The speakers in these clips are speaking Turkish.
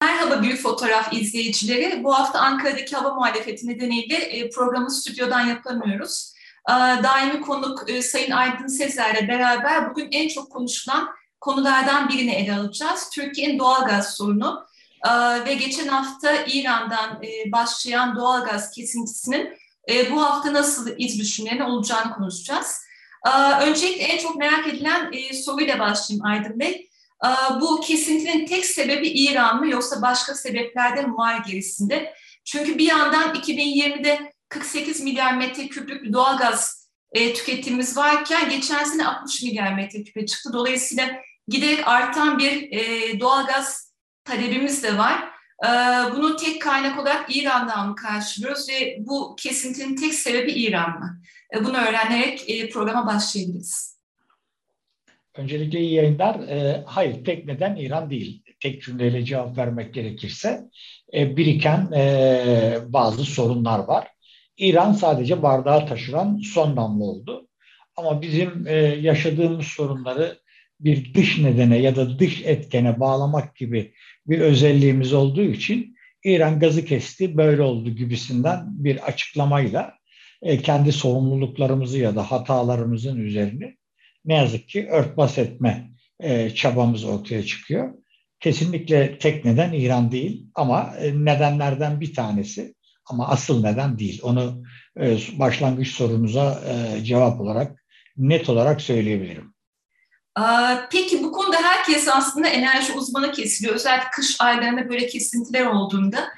Merhaba Büyük Fotoğraf izleyicileri. Bu hafta Ankara'daki hava muhalefeti nedeniyle e, programı stüdyodan yapamıyoruz. E, daimi konuk e, Sayın Aydın Sezer'le beraber bugün en çok konuşulan konulardan birini ele alacağız. Türkiye'nin doğalgaz sorunu ve geçen hafta İran'dan başlayan doğalgaz kesintisinin bu hafta nasıl iz düşümlerine olacağını konuşacağız. Öncelikle en çok merak edilen soruyla başlayayım Aydın Bey. Bu kesintinin tek sebebi İran mı yoksa başka sebepler mi var gerisinde? Çünkü bir yandan 2020'de 48 milyar metreküplük bir doğalgaz e, tüketimimiz varken geçen sene 60 milyar metreküpe çıktı. Dolayısıyla giderek artan bir e, doğalgaz talebimiz de var. E, bunu tek kaynak olarak İran'dan mı karşılıyoruz ve bu kesintinin tek sebebi İran mı? E, bunu öğrenerek e, programa başlayabiliriz. Öncelikle iyi yayınlar. E, hayır, tek neden İran değil. Tek cümleyle cevap vermek gerekirse e, biriken e, bazı sorunlar var. İran sadece bardağı taşıran son damla oldu. Ama bizim e, yaşadığımız sorunları bir dış nedene ya da dış etkene bağlamak gibi bir özelliğimiz olduğu için İran gazı kesti, böyle oldu gibisinden bir açıklamayla e, kendi sorumluluklarımızı ya da hatalarımızın üzerini ne yazık ki örtbas etme e, çabamız ortaya çıkıyor. Kesinlikle tek neden İran değil ama nedenlerden bir tanesi ama asıl neden değil. Onu e, başlangıç sorunuza e, cevap olarak net olarak söyleyebilirim. Peki bu konuda herkes aslında enerji uzmanı kesiliyor. Özellikle kış aylarında böyle kesintiler olduğunda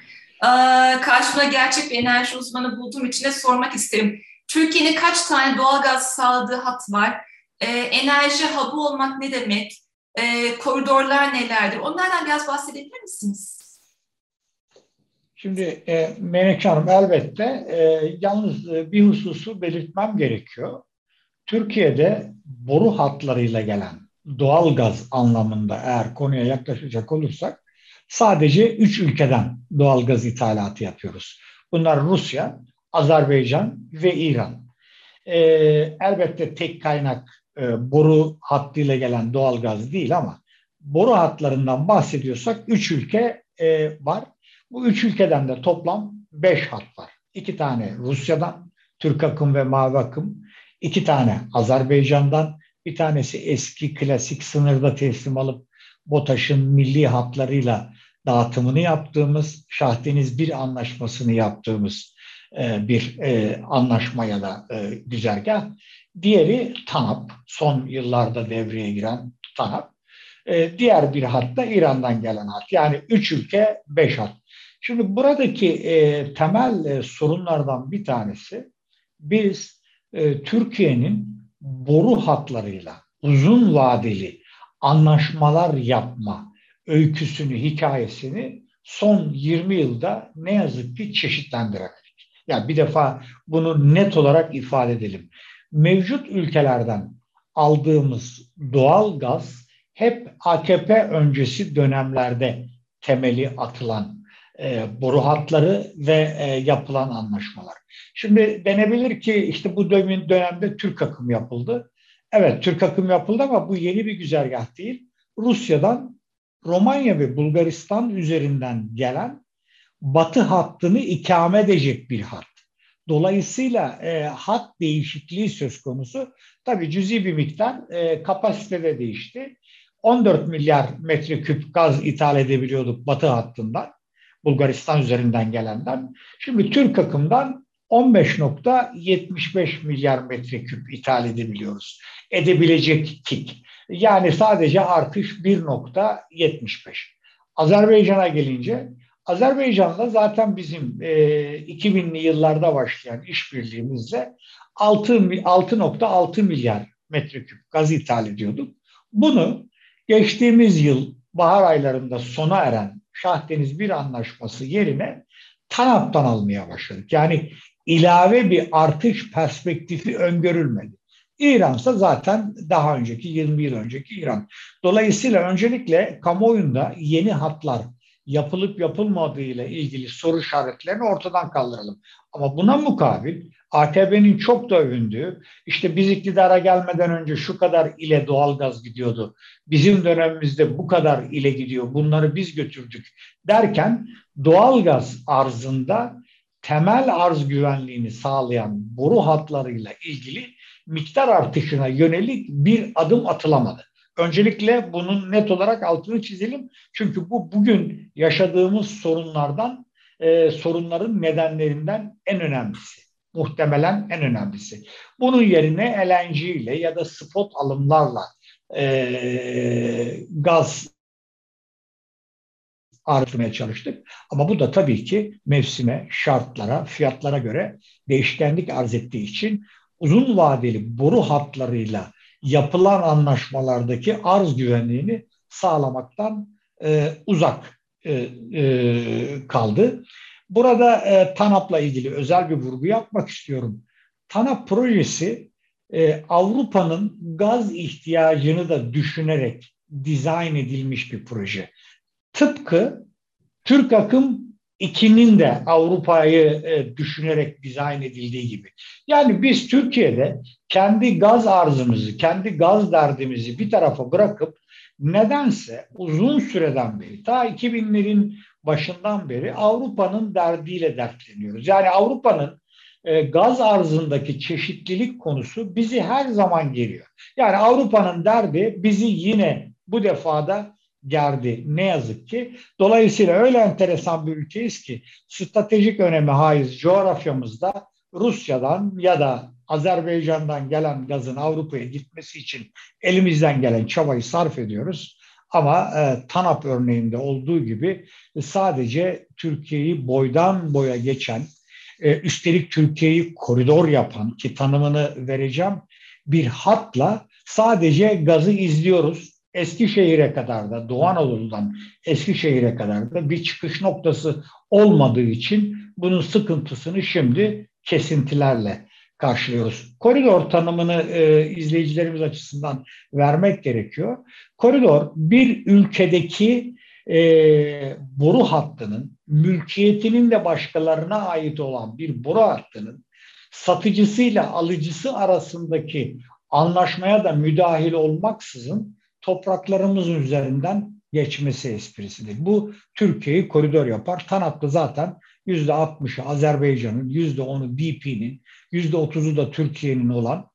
karşıma gerçek bir enerji uzmanı bulduğum için de sormak isterim. Türkiye'nin kaç tane doğalgaz sağladığı hat var? E, enerji hub'ı olmak ne demek? Koridorlar nelerdir? Onlardan biraz bahsedebilir misiniz? Şimdi e, Menekşe Hanım elbette e, yalnız e, bir hususu belirtmem gerekiyor. Türkiye'de boru hatlarıyla gelen doğal gaz anlamında eğer konuya yaklaşacak olursak sadece üç ülkeden doğal gaz ithalatı yapıyoruz. Bunlar Rusya, Azerbaycan ve İran. E, elbette tek kaynak e, boru hattıyla gelen doğal gaz değil ama boru hatlarından bahsediyorsak üç ülke e, var. Bu üç ülkeden de toplam beş hat var. İki tane Rusya'dan, Türk akım ve mavi akım. iki tane Azerbaycan'dan, bir tanesi eski klasik sınırda teslim alıp BOTAŞ'ın milli hatlarıyla dağıtımını yaptığımız, Şahdeniz bir anlaşmasını yaptığımız e, bir e, anlaşma ya da e, güzergah. Diğeri TANAP, son yıllarda devreye giren TANAP. E, diğer bir hat da İran'dan gelen hat. Yani üç ülke, beş hat. Şimdi buradaki e, temel e, sorunlardan bir tanesi biz e, Türkiye'nin boru hatlarıyla uzun vadeli anlaşmalar yapma öyküsünü, hikayesini son 20 yılda ne yazık ki çeşitlendiremedik. Yani bir defa bunu net olarak ifade edelim mevcut ülkelerden aldığımız doğal gaz hep AKP öncesi dönemlerde temeli atılan e, boru ve e, yapılan anlaşmalar. Şimdi denebilir ki işte bu dönemde Türk akım yapıldı. Evet Türk akım yapıldı ama bu yeni bir güzergah değil. Rusya'dan Romanya ve Bulgaristan üzerinden gelen batı hattını ikame edecek bir hat. Dolayısıyla e, hat değişikliği söz konusu. Tabii cüzi bir miktar e, kapasitede değişti. 14 milyar metreküp gaz ithal edebiliyorduk batı hattından. Bulgaristan üzerinden gelenden. Şimdi Türk akımdan 15.75 milyar metreküp ithal edebiliyoruz. Edebilecek tik. Yani sadece artış 1.75. Azerbaycan'a gelince Azerbaycan'da zaten bizim e, 2000'li yıllarda başlayan işbirliğimizle 6.6 milyar metreküp gaz ithal ediyorduk. Bunu geçtiğimiz yıl bahar aylarında sona eren Şahdeniz bir anlaşması yerine TANAP'tan almaya başladık. Yani ilave bir artış perspektifi öngörülmedi. İran'sa zaten daha önceki 20 yıl önceki İran. Dolayısıyla öncelikle kamuoyunda yeni hatlar yapılıp yapılmadığı ile ilgili soru işaretlerini ortadan kaldıralım. Ama buna mukabil AKP'nin çok da övündüğü işte biz iktidara gelmeden önce şu kadar ile doğalgaz gidiyordu. Bizim dönemimizde bu kadar ile gidiyor. Bunları biz götürdük derken doğalgaz arzında temel arz güvenliğini sağlayan boru hatlarıyla ilgili miktar artışına yönelik bir adım atılamadı. Öncelikle bunun net olarak altını çizelim. Çünkü bu bugün yaşadığımız sorunlardan, e, sorunların nedenlerinden en önemlisi. Muhtemelen en önemlisi. Bunun yerine LNG ile ya da spot alımlarla e, gaz artırmaya çalıştık. Ama bu da tabii ki mevsime, şartlara, fiyatlara göre değişkenlik arz ettiği için uzun vadeli boru hatlarıyla yapılan anlaşmalardaki arz güvenliğini sağlamaktan e, uzak e, e, kaldı. Burada e, TANAP'la ilgili özel bir vurgu yapmak istiyorum. TANAP projesi e, Avrupa'nın gaz ihtiyacını da düşünerek dizayn edilmiş bir proje. Tıpkı Türk akım 2'nin de Avrupa'yı e, düşünerek dizayn edildiği gibi. Yani biz Türkiye'de kendi gaz arzımızı, kendi gaz derdimizi bir tarafa bırakıp nedense uzun süreden beri, ta 2000'lerin başından beri Avrupa'nın derdiyle dertleniyoruz. Yani Avrupa'nın e, gaz arzındaki çeşitlilik konusu bizi her zaman geliyor. Yani Avrupa'nın derdi bizi yine bu defada gerdi ne yazık ki. Dolayısıyla öyle enteresan bir ülkeyiz ki stratejik önemi haiz coğrafyamızda Rusya'dan ya da Azerbaycan'dan gelen gazın Avrupa'ya gitmesi için elimizden gelen çabayı sarf ediyoruz. Ama e, TANAP örneğinde olduğu gibi sadece Türkiye'yi boydan boya geçen, e, üstelik Türkiye'yi koridor yapan ki tanımını vereceğim bir hatla sadece gazı izliyoruz. Eskişehir'e kadar da Doğu Anadolu'dan Eskişehir'e kadar da bir çıkış noktası olmadığı için bunun sıkıntısını şimdi kesintilerle karşılıyoruz. Koridor tanımını e, izleyicilerimiz açısından vermek gerekiyor. Koridor bir ülkedeki e, boru hattının mülkiyetinin de başkalarına ait olan bir boru hattının satıcısıyla alıcısı arasındaki anlaşmaya da müdahil olmaksızın topraklarımızın üzerinden geçmesi esprisidir. Bu Türkiye'yi koridor yapar. TANAP'ta zaten %60'ı Azerbaycan'ın, yüzde 10'u BP'nin, yüzde 30'u da Türkiye'nin olan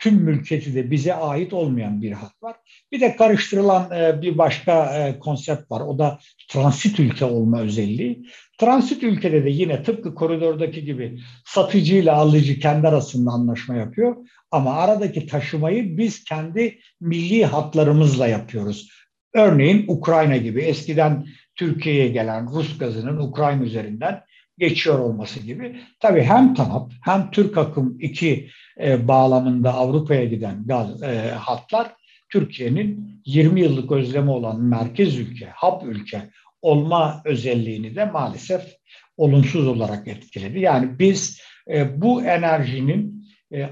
tüm mülkiyeti de bize ait olmayan bir hat var. Bir de karıştırılan e, bir başka e, konsept var. O da transit ülke olma özelliği. Transit ülkede de yine tıpkı koridordaki gibi satıcıyla alıcı kendi arasında anlaşma yapıyor. Ama aradaki taşımayı biz kendi milli hatlarımızla yapıyoruz. Örneğin Ukrayna gibi eskiden Türkiye'ye gelen Rus gazının Ukrayna üzerinden geçiyor olması gibi. Tabii hem TANAP hem Türk Akım 2 e, bağlamında Avrupa'ya giden gaz e, hatlar Türkiye'nin 20 yıllık özlemi olan merkez ülke, hap ülke olma özelliğini de maalesef olumsuz olarak etkiledi. Yani biz e, bu enerjinin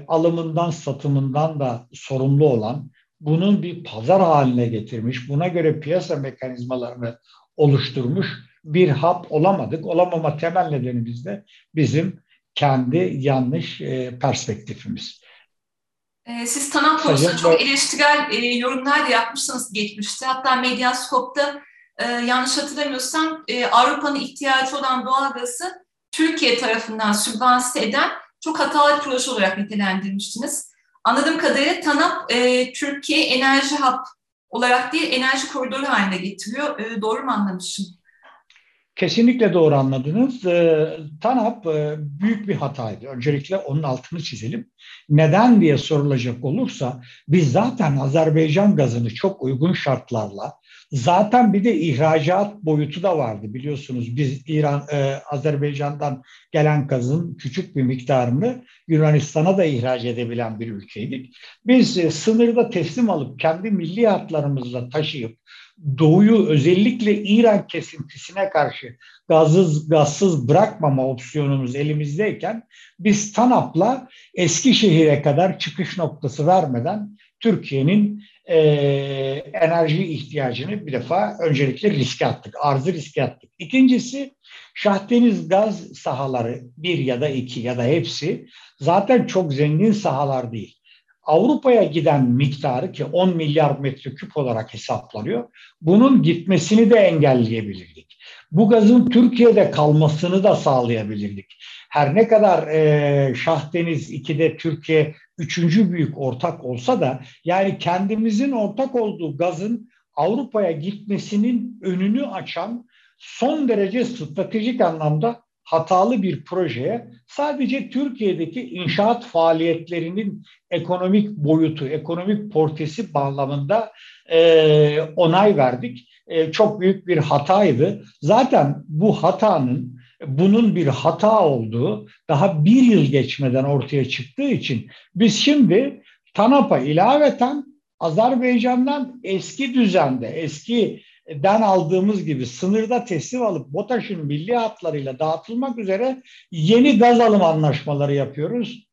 alımından, satımından da sorumlu olan, bunun bir pazar haline getirmiş, buna göre piyasa mekanizmalarını oluşturmuş bir hap olamadık. Olamama temel nedenimiz de bizim kendi yanlış e, perspektifimiz. E, siz TANAP konusunda çok eleştirel e, yorumlar da yapmışsınız geçmişte. Hatta Medyascope'da yanlış hatırlamıyorsam Avrupa'nın ihtiyacı olan doğalgazı Türkiye tarafından sübvanse eden çok hatalı bir proje olarak nitelendirmiştiniz. Anladığım kadarıyla TANAP e, Türkiye enerji hap olarak değil enerji koridoru haline getiriyor. E, doğru mu anlamışım? Kesinlikle doğru anladınız. E, TANAP e, büyük bir hataydı. Öncelikle onun altını çizelim. Neden diye sorulacak olursa biz zaten Azerbaycan gazını çok uygun şartlarla Zaten bir de ihracat boyutu da vardı biliyorsunuz. Biz İran, e, Azerbaycan'dan gelen gazın küçük bir miktarını Yunanistan'a da ihraç edebilen bir ülkeydik. Biz e, sınırda teslim alıp kendi milli hatlarımızla taşıyıp doğuyu özellikle İran kesintisine karşı gazsız, gazsız bırakmama opsiyonumuz elimizdeyken biz TANAP'la Eskişehir'e kadar çıkış noktası vermeden Türkiye'nin e, enerji ihtiyacını bir defa öncelikle riske attık, arzı riske attık. İkincisi Şahdeniz gaz sahaları bir ya da iki ya da hepsi zaten çok zengin sahalar değil. Avrupa'ya giden miktarı ki 10 milyar metreküp olarak hesaplanıyor. Bunun gitmesini de engelleyebilirdik. Bu gazın Türkiye'de kalmasını da sağlayabilirdik. Her ne kadar e, Şahdeniz 2'de Türkiye üçüncü büyük ortak olsa da yani kendimizin ortak olduğu gazın Avrupa'ya gitmesinin önünü açan son derece stratejik anlamda hatalı bir projeye sadece Türkiye'deki inşaat faaliyetlerinin ekonomik boyutu, ekonomik portesi bağlamında e, onay verdik. E, çok büyük bir hataydı. Zaten bu hatanın bunun bir hata olduğu daha bir yıl geçmeden ortaya çıktığı için biz şimdi TANAP'a ilaveten Azerbaycan'dan eski düzende, eski den aldığımız gibi sınırda teslim alıp BOTAŞ'ın milli hatlarıyla dağıtılmak üzere yeni gaz alım anlaşmaları yapıyoruz.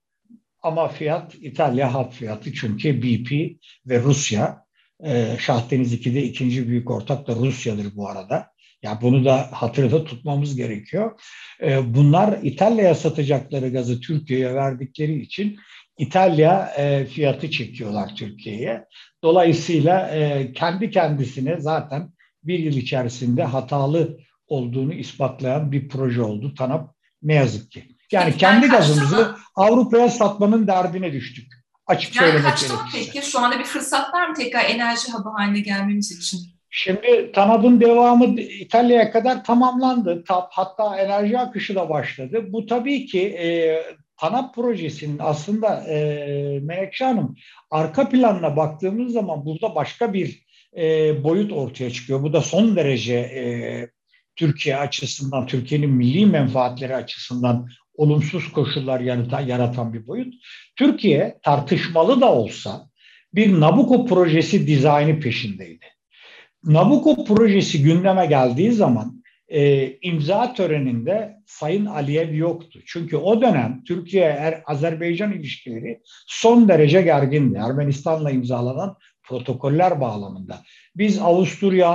Ama fiyat İtalya hat fiyatı çünkü BP ve Rusya. E, Şahdeniz 2'de ikinci büyük ortak da Rusya'dır bu arada. Ya bunu da hatırda tutmamız gerekiyor. E, bunlar İtalya'ya satacakları gazı Türkiye'ye verdikleri için İtalya e, fiyatı çekiyorlar Türkiye'ye. Dolayısıyla e, kendi kendisine zaten bir yıl içerisinde hatalı olduğunu ispatlayan bir proje oldu TANAP ne yazık ki. Yani peki, kendi gazımızı Avrupa'ya satmanın derdine düştük. Açık yani söylemek gerekirse. peki? Şu anda bir fırsat var mı tekrar enerji hub'ı haline gelmemiz için? Şimdi TANAP'ın devamı İtalya'ya kadar tamamlandı. Hatta enerji akışı da başladı. Bu tabii ki e, TANAP projesinin aslında e, Menekşe Hanım arka planına baktığımız zaman burada başka bir e, boyut ortaya çıkıyor. Bu da son derece e, Türkiye açısından, Türkiye'nin milli menfaatleri açısından olumsuz koşullar yaratan, yaratan bir boyut. Türkiye tartışmalı da olsa bir Nabucco projesi dizaynı peşindeydi. Nabucco projesi gündeme geldiği zaman e, imza töreninde Sayın Aliyev yoktu. Çünkü o dönem Türkiye-Azerbaycan ilişkileri son derece gergindi. Ermenistan'la imzalanan protokoller bağlamında. Biz Avusturya,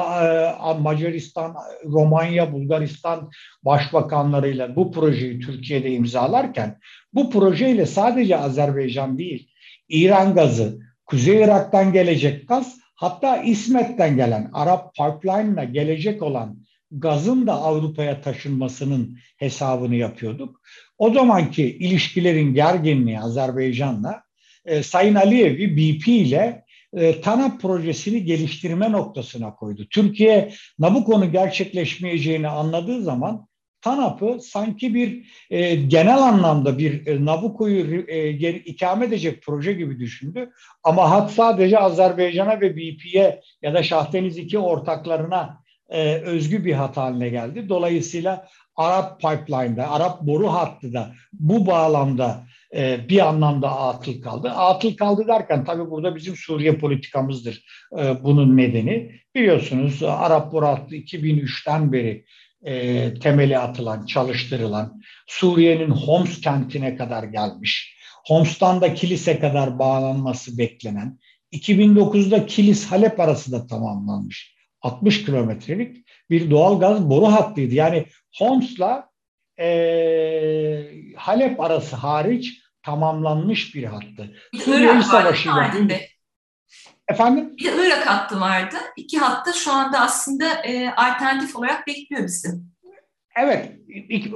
e, Macaristan, Romanya, Bulgaristan başbakanlarıyla bu projeyi Türkiye'de imzalarken bu projeyle sadece Azerbaycan değil, İran gazı, Kuzey Irak'tan gelecek gaz, hatta İsmet'ten gelen Arap Pipeline'la gelecek olan gazın da Avrupa'ya taşınmasının hesabını yapıyorduk. O zamanki ilişkilerin gerginliği Azerbaycan'la e, Sayın Aliyev'i BP ile e, TANAP projesini geliştirme noktasına koydu. Türkiye Nabucco'nun gerçekleşmeyeceğini anladığı zaman TANAP'ı sanki bir e, genel anlamda bir e, Nabucco'yu e, ikame edecek proje gibi düşündü. Ama hat sadece Azerbaycan'a ve BP'ye ya da Şahdeniz 2 ortaklarına e, özgü bir hat haline geldi. Dolayısıyla Arap Pipeline'da, Arap boru hattı da bu bağlamda e, bir anlamda atıl kaldı. Atıl kaldı derken tabii burada bizim Suriye politikamızdır e, bunun nedeni. Biliyorsunuz Arap boru hattı 2003'ten beri e, temeli atılan, çalıştırılan, Suriye'nin Homs kentine kadar gelmiş, Homs'tan da Kilis'e kadar bağlanması beklenen, 2009'da Kilis-Halep arası da tamamlanmış. 60 kilometrelik bir doğal gaz boru hattıydı. Yani Homs'la e, Halep arası hariç tamamlanmış bir hattı. Suriye Savaşı'yla Efendim? Bir de Irak hattı vardı. İki hatta şu anda aslında e, alternatif olarak bekliyor bizim. Evet,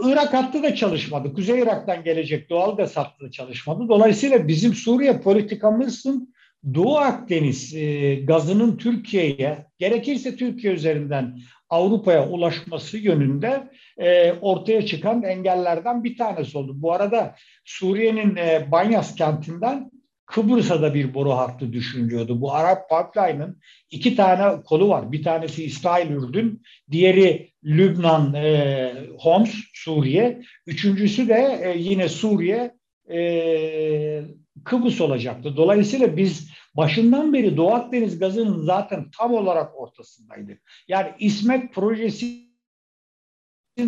Irak hattı da çalışmadı. Kuzey Irak'tan gelecek doğal gaz hattı da çalışmadı. Dolayısıyla bizim Suriye politikamızın Doğu Akdeniz e, gazının Türkiye'ye, gerekirse Türkiye üzerinden Avrupa'ya ulaşması yönünde e, ortaya çıkan engellerden bir tanesi oldu. Bu arada Suriye'nin e, Banyas kentinden Kıbrıs'a da bir boru hattı düşünülüyordu. Bu Arap Pipeline'ın iki tane kolu var. Bir tanesi İsrail Ürdün, diğeri Lübnan, e, Homs, Suriye. Üçüncüsü de e, yine Suriye, e, Kıbrıs olacaktı. Dolayısıyla biz başından beri Doğu Akdeniz gazının zaten tam olarak ortasındaydık. Yani İsmet projesi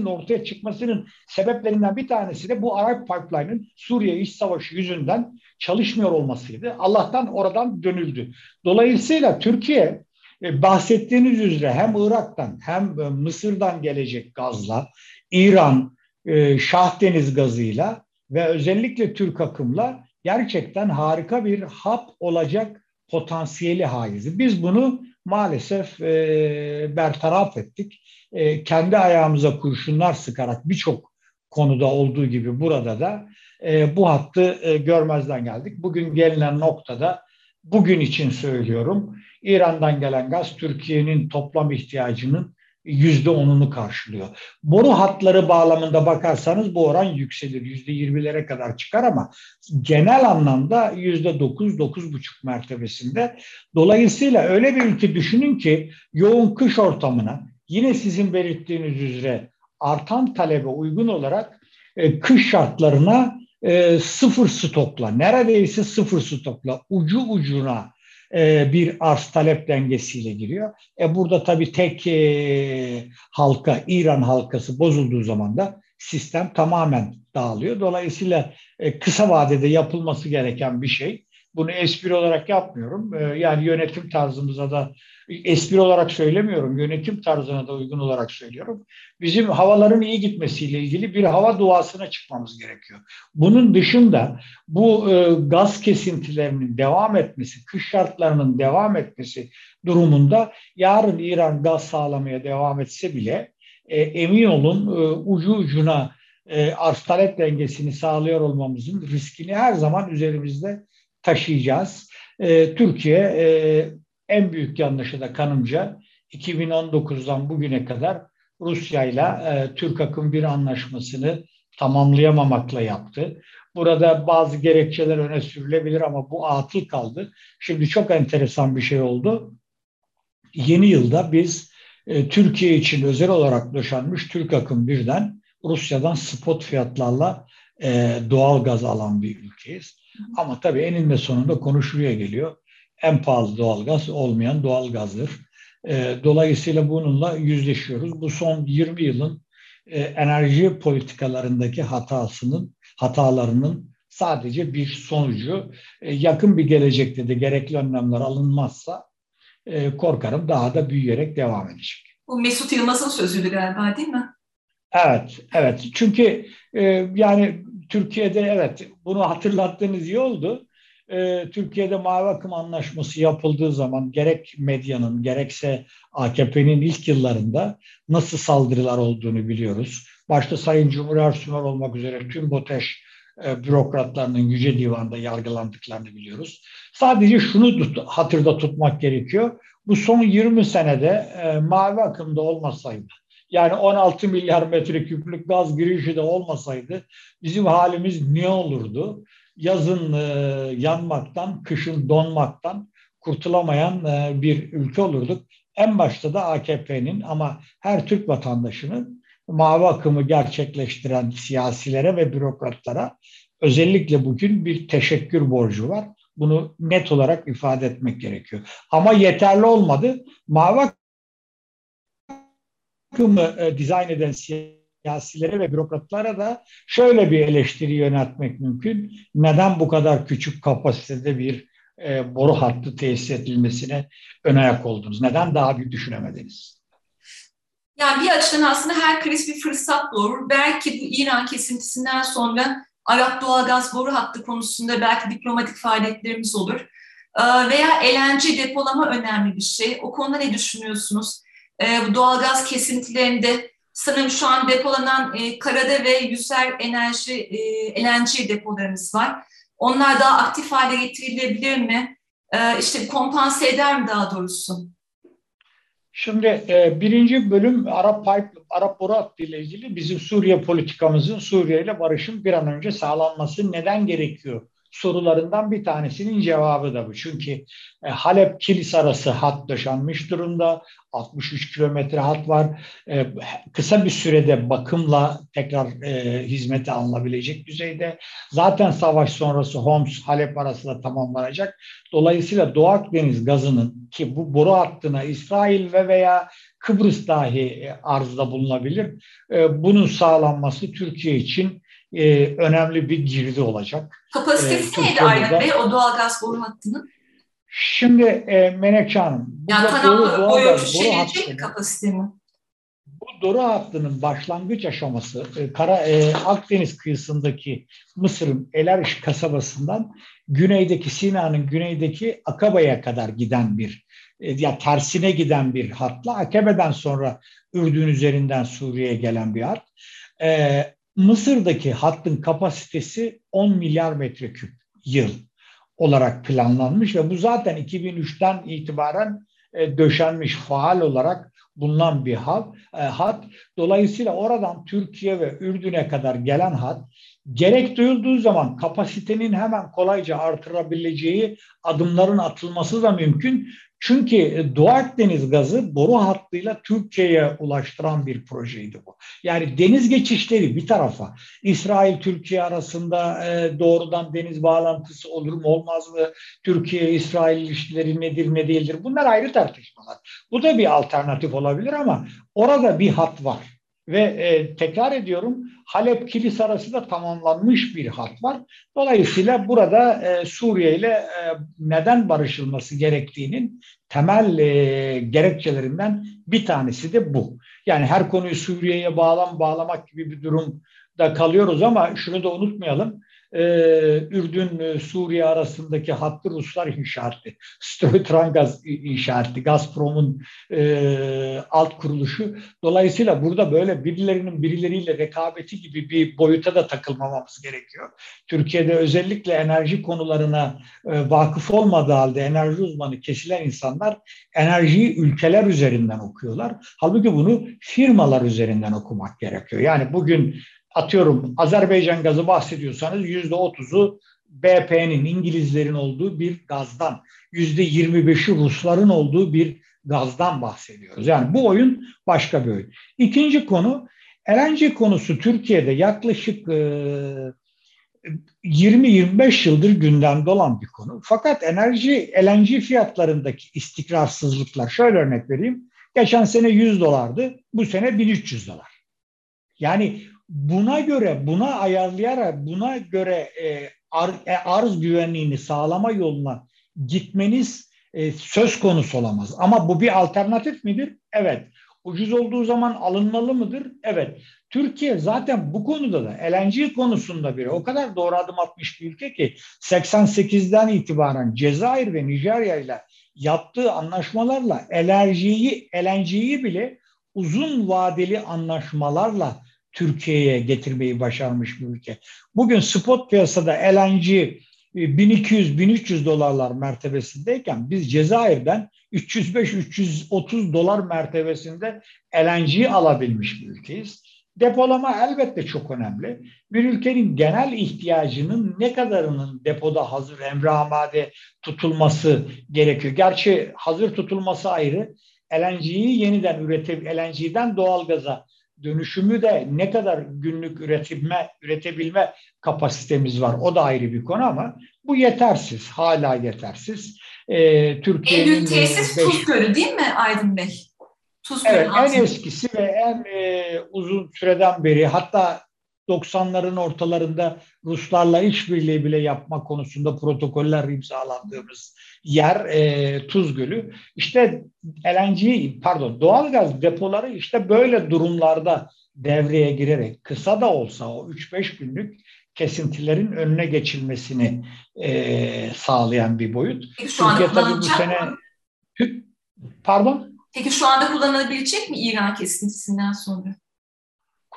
ortaya çıkmasının sebeplerinden bir tanesi de bu Arap Pipeline'ın Suriye İç Savaşı yüzünden çalışmıyor olmasıydı. Allah'tan oradan dönüldü. Dolayısıyla Türkiye e, bahsettiğiniz üzere hem Irak'tan hem e, Mısır'dan gelecek gazla, İran, e, Şah Deniz gazıyla ve özellikle Türk akımla gerçekten harika bir hap olacak potansiyeli haizi. Biz bunu maalesef e, bertaraf ettik. E, kendi ayağımıza kurşunlar sıkarak birçok konuda olduğu gibi burada da e, bu hattı e, görmezden geldik. Bugün gelinen noktada bugün için söylüyorum İran'dan gelen gaz Türkiye'nin toplam ihtiyacının yüzde onunu karşılıyor. Boru hatları bağlamında bakarsanız bu oran yükselir. Yüzde yirmilere kadar çıkar ama genel anlamda yüzde dokuz, dokuz buçuk mertebesinde. Dolayısıyla öyle bir ülke düşünün ki yoğun kış ortamına yine sizin belirttiğiniz üzere artan talebe uygun olarak e, kış şartlarına e, sıfır stokla, neredeyse sıfır stokla, ucu ucuna e, bir arz talep dengesiyle giriyor. E burada tabii tek e, halka, İran halkası bozulduğu zaman da sistem tamamen dağılıyor. Dolayısıyla e, kısa vadede yapılması gereken bir şey. Bunu espri olarak yapmıyorum. Yani yönetim tarzımıza da espri olarak söylemiyorum. Yönetim tarzına da uygun olarak söylüyorum. Bizim havaların iyi gitmesiyle ilgili bir hava duasına çıkmamız gerekiyor. Bunun dışında bu e, gaz kesintilerinin devam etmesi, kış şartlarının devam etmesi durumunda yarın İran gaz sağlamaya devam etse bile e, emin olun e, ucu ucuna e, arz talep dengesini sağlıyor olmamızın riskini her zaman üzerimizde taşıyacağız. E, Türkiye e, en büyük yanlışı da kanımca 2019'dan bugüne kadar Rusya ile e, Türk akım bir anlaşmasını tamamlayamamakla yaptı. Burada bazı gerekçeler öne sürülebilir ama bu atıl kaldı. Şimdi çok enteresan bir şey oldu. Yeni yılda biz e, Türkiye için özel olarak döşenmiş Türk akım birden Rusya'dan spot fiyatlarla e, doğal gaz alan bir ülkeyiz. Ama tabii eninde sonunda konu şuraya geliyor en pahalı doğalgaz olmayan doğalgazdır. E, dolayısıyla bununla yüzleşiyoruz. Bu son 20 yılın e, enerji politikalarındaki hatasının, hatalarının sadece bir sonucu. E, yakın bir gelecekte de gerekli önlemler alınmazsa korkarım daha da büyüyerek devam edecek. Bu Mesut Yılmaz'ın sözüydü galiba değil mi? Evet, evet. Çünkü yani Türkiye'de evet bunu hatırlattığınız iyi oldu e, Türkiye'de mavi akım anlaşması yapıldığı zaman gerek medyanın gerekse AKP'nin ilk yıllarında nasıl saldırılar olduğunu biliyoruz. Başta Sayın Cumhur Ersumer olmak üzere tüm BOTEŞ e, bürokratlarının Yüce Divan'da yargılandıklarını biliyoruz. Sadece şunu tut, hatırda tutmak gerekiyor. Bu son 20 senede e, mavi akımda olmasaydı, yani 16 milyar metreküplük gaz girişi de olmasaydı bizim halimiz ne olurdu? Yazın e, yanmaktan, kışın donmaktan kurtulamayan e, bir ülke olurduk. En başta da AKP'nin ama her Türk vatandaşının mavi akımı gerçekleştiren siyasilere ve bürokratlara özellikle bugün bir teşekkür borcu var. Bunu net olarak ifade etmek gerekiyor. Ama yeterli olmadı. Mavi akımı e, dizayn eden siyasilere siyasilere ve bürokratlara da şöyle bir eleştiri yöneltmek mümkün. Neden bu kadar küçük kapasitede bir e, boru hattı tesis edilmesine ön ayak oldunuz? Neden daha büyük düşünemediniz? Yani bir açıdan aslında her kriz bir fırsat doğurur. Belki bu İran kesintisinden sonra Arap doğalgaz boru hattı konusunda belki diplomatik faaliyetlerimiz olur. Ee, veya LNG depolama önemli bir şey. O konuda ne düşünüyorsunuz? Ee, doğalgaz kesintilerinde Sanırım şu an depolanan e, karada ve yüzer enerji, e, LNG depolarımız var. Onlar daha aktif hale getirilebilir mi? E, işte kompanse eder mi daha doğrusu? Şimdi e, birinci bölüm Arap Pipe, Arap boru hattı ile ilgili bizim Suriye politikamızın Suriye ile barışın bir an önce sağlanması neden gerekiyor sorularından bir tanesinin cevabı da bu. Çünkü e, Halep Kilis arası hat döşenmiş durumda. 63 kilometre hat var. E, kısa bir sürede bakımla tekrar e, hizmete alınabilecek düzeyde. Zaten savaş sonrası Homs Halep arası da tamamlanacak. Dolayısıyla Doğu Akdeniz gazının ki bu boru hattına İsrail ve veya Kıbrıs dahi arzda bulunabilir. Bunun sağlanması Türkiye için e, önemli bir girdi olacak. Kapasitesi neydi Aydın Bey o doğalgaz boru hattının? Şimdi e, Menekşe Hanım. Yani kanallı boyu şişirecek bir kapasite mi? Bu Doru hattının başlangıç aşaması e, Kara e, Akdeniz kıyısındaki Mısır'ın Elariş kasabasından güneydeki Sina'nın güneydeki Akaba'ya kadar giden bir e, ya tersine giden bir hatla Akabe'den sonra Ürdün üzerinden Suriye'ye gelen bir hat. E, Mısır'daki hattın kapasitesi 10 milyar metreküp yıl olarak planlanmış ve bu zaten 2003'ten itibaren e, döşenmiş faal olarak bulunan bir hat, e, hat. Dolayısıyla oradan Türkiye ve Ürdün'e kadar gelen hat gerek duyulduğu zaman kapasitenin hemen kolayca artırabileceği adımların atılması da mümkün. Çünkü e, Doğu Akdeniz gazı boru hattıyla Türkiye'ye ulaştıran bir projeydi bu. Yani deniz geçişleri bir tarafa, İsrail-Türkiye arasında e, doğrudan deniz bağlantısı olur mu olmaz mı? Türkiye-İsrail ilişkileri nedir ne değildir? Bunlar ayrı tartışmalar. Bu da bir alternatif olabilir ama orada bir hat var. Ve e, tekrar ediyorum Halep Kilis arası da tamamlanmış bir hat var. Dolayısıyla burada e, Suriye ile e, neden barışılması gerektiğinin temel e, gerekçelerinden bir tanesi de bu. Yani her konuyu Suriye'ye bağlam bağlamak gibi bir durumda kalıyoruz ama şunu da unutmayalım e, Ürdün-Suriye arasındaki hattı Ruslar inşa etti. Stroitrangaz inşa etti. Gazprom'un e, alt kuruluşu. Dolayısıyla burada böyle birilerinin birileriyle rekabeti gibi bir boyuta da takılmamamız gerekiyor. Türkiye'de özellikle enerji konularına e, vakıf olmadığı halde enerji uzmanı kesilen insanlar enerjiyi ülkeler üzerinden okuyorlar. Halbuki bunu firmalar üzerinden okumak gerekiyor. Yani bugün atıyorum Azerbaycan gazı bahsediyorsanız yüzde otuzu BP'nin İngilizlerin olduğu bir gazdan, yüzde yirmi beşi Rusların olduğu bir gazdan bahsediyoruz. Yani bu oyun başka bir oyun. İkinci konu LNG konusu Türkiye'de yaklaşık e, 20-25 yıldır gündemde olan bir konu. Fakat enerji LNG fiyatlarındaki istikrarsızlıklar şöyle örnek vereyim. Geçen sene 100 dolardı, bu sene 1300 dolar. Yani buna göre, buna ayarlayarak, buna göre e, ar, e, arz güvenliğini sağlama yoluna gitmeniz e, söz konusu olamaz. Ama bu bir alternatif midir? Evet. Ucuz olduğu zaman alınmalı mıdır? Evet. Türkiye zaten bu konuda da LNG konusunda bir o kadar doğru adım atmış bir ülke ki 88'den itibaren Cezayir ve Nijerya ile yaptığı anlaşmalarla LNG'yi LNG'yi bile uzun vadeli anlaşmalarla Türkiye'ye getirmeyi başarmış bir ülke. Bugün spot piyasada LNG 1200-1300 dolarlar mertebesindeyken biz Cezayir'den 305-330 dolar mertebesinde LNG alabilmiş bir ülkeyiz. Depolama elbette çok önemli. Bir ülkenin genel ihtiyacının ne kadarının depoda hazır emre tutulması gerekiyor. Gerçi hazır tutulması ayrı. LNG'yi yeniden üretip LNG'den doğalgaza dönüşümü de ne kadar günlük üretilme, üretebilme kapasitemiz var. O da ayrı bir konu ama bu yetersiz. Hala yetersiz. Ee, Türkiye'nin en büyük tesis beş... Tuzgölü değil mi Aydın Bey? Tuzgölü evet, en eskisi ve en e, uzun süreden beri hatta 90'ların ortalarında Ruslarla işbirliği bile yapma konusunda protokoller imzalandığımız yer e, Tuz Gölü. İşte LNG pardon doğalgaz depoları işte böyle durumlarda devreye girerek kısa da olsa o 3-5 günlük kesintilerin önüne geçilmesini e, sağlayan bir boyut. Peki şu anda Türkiye tabii bu sene mı? pardon? Peki şu anda kullanılabilecek mi İran kesintisinden sonra?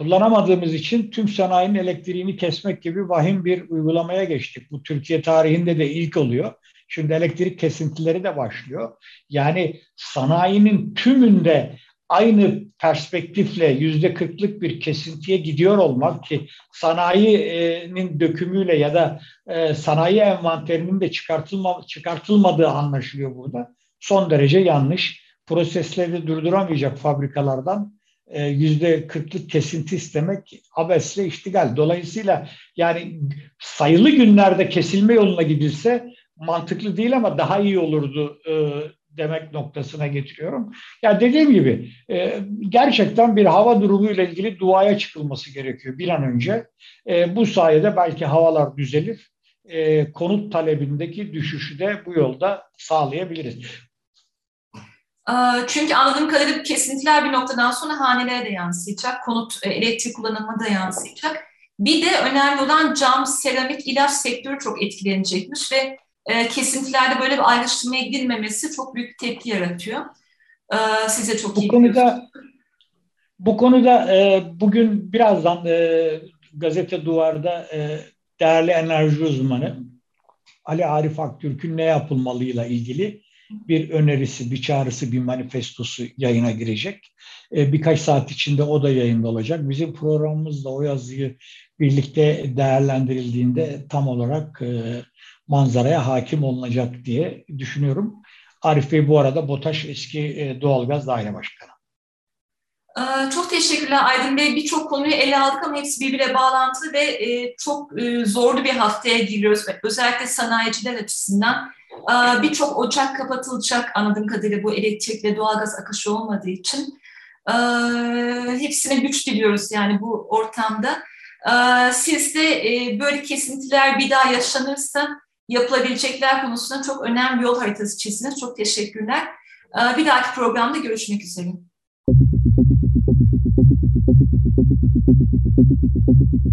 Kullanamadığımız için tüm sanayinin elektriğini kesmek gibi vahim bir uygulamaya geçtik. Bu Türkiye tarihinde de ilk oluyor. Şimdi elektrik kesintileri de başlıyor. Yani sanayinin tümünde aynı perspektifle yüzde kırklık bir kesintiye gidiyor olmak ki sanayinin dökümüyle ya da e, sanayi envanterinin de çıkartılma, çıkartılmadığı anlaşılıyor burada. Son derece yanlış. Prosesleri durduramayacak fabrikalardan yüzde kırklık kesinti istemek abesle iştigal. Dolayısıyla yani sayılı günlerde kesilme yoluna gidilse mantıklı değil ama daha iyi olurdu e, demek noktasına getiriyorum. Ya dediğim gibi e, gerçekten bir hava durumu ile ilgili duaya çıkılması gerekiyor bir an önce. E, bu sayede belki havalar düzelir. E, konut talebindeki düşüşü de bu yolda sağlayabiliriz. Çünkü anladığım kadarıyla kesintiler bir noktadan sonra hanelere de yansıyacak, konut e, elektrik kullanımına da yansıyacak. Bir de önemli olan cam, seramik, ilaç sektörü çok etkilenecekmiş ve e, kesintilerde böyle bir ayrıştırmaya gidilmemesi çok büyük bir tepki yaratıyor. E, size çok bu iyi konuda, Bu konuda e, bugün birazdan e, gazete duvarda e, değerli enerji uzmanı Ali Arif Aktürk'ün ne yapılmalıyla ilgili bir önerisi, bir çağrısı, bir manifestosu yayına girecek. E, birkaç saat içinde o da yayında olacak. Bizim programımızda o yazıyı birlikte değerlendirildiğinde tam olarak e, manzaraya hakim olunacak diye düşünüyorum. Arif Bey bu arada BOTAŞ eski e, doğalgaz daire başkanı. Ee, çok teşekkürler Aydın Bey. Birçok konuyu ele aldık ama hepsi birbirine bağlantılı ve çok zorlu bir haftaya giriyoruz. Özellikle sanayiciler açısından. Birçok ocak kapatılacak anladığım kadarıyla bu elektrikle doğalgaz akışı olmadığı için. Hepsine güç diliyoruz yani bu ortamda. Siz de böyle kesintiler bir daha yaşanırsa yapılabilecekler konusunda çok önemli yol haritası çizdiniz. Çok teşekkürler. Bir dahaki programda görüşmek üzere.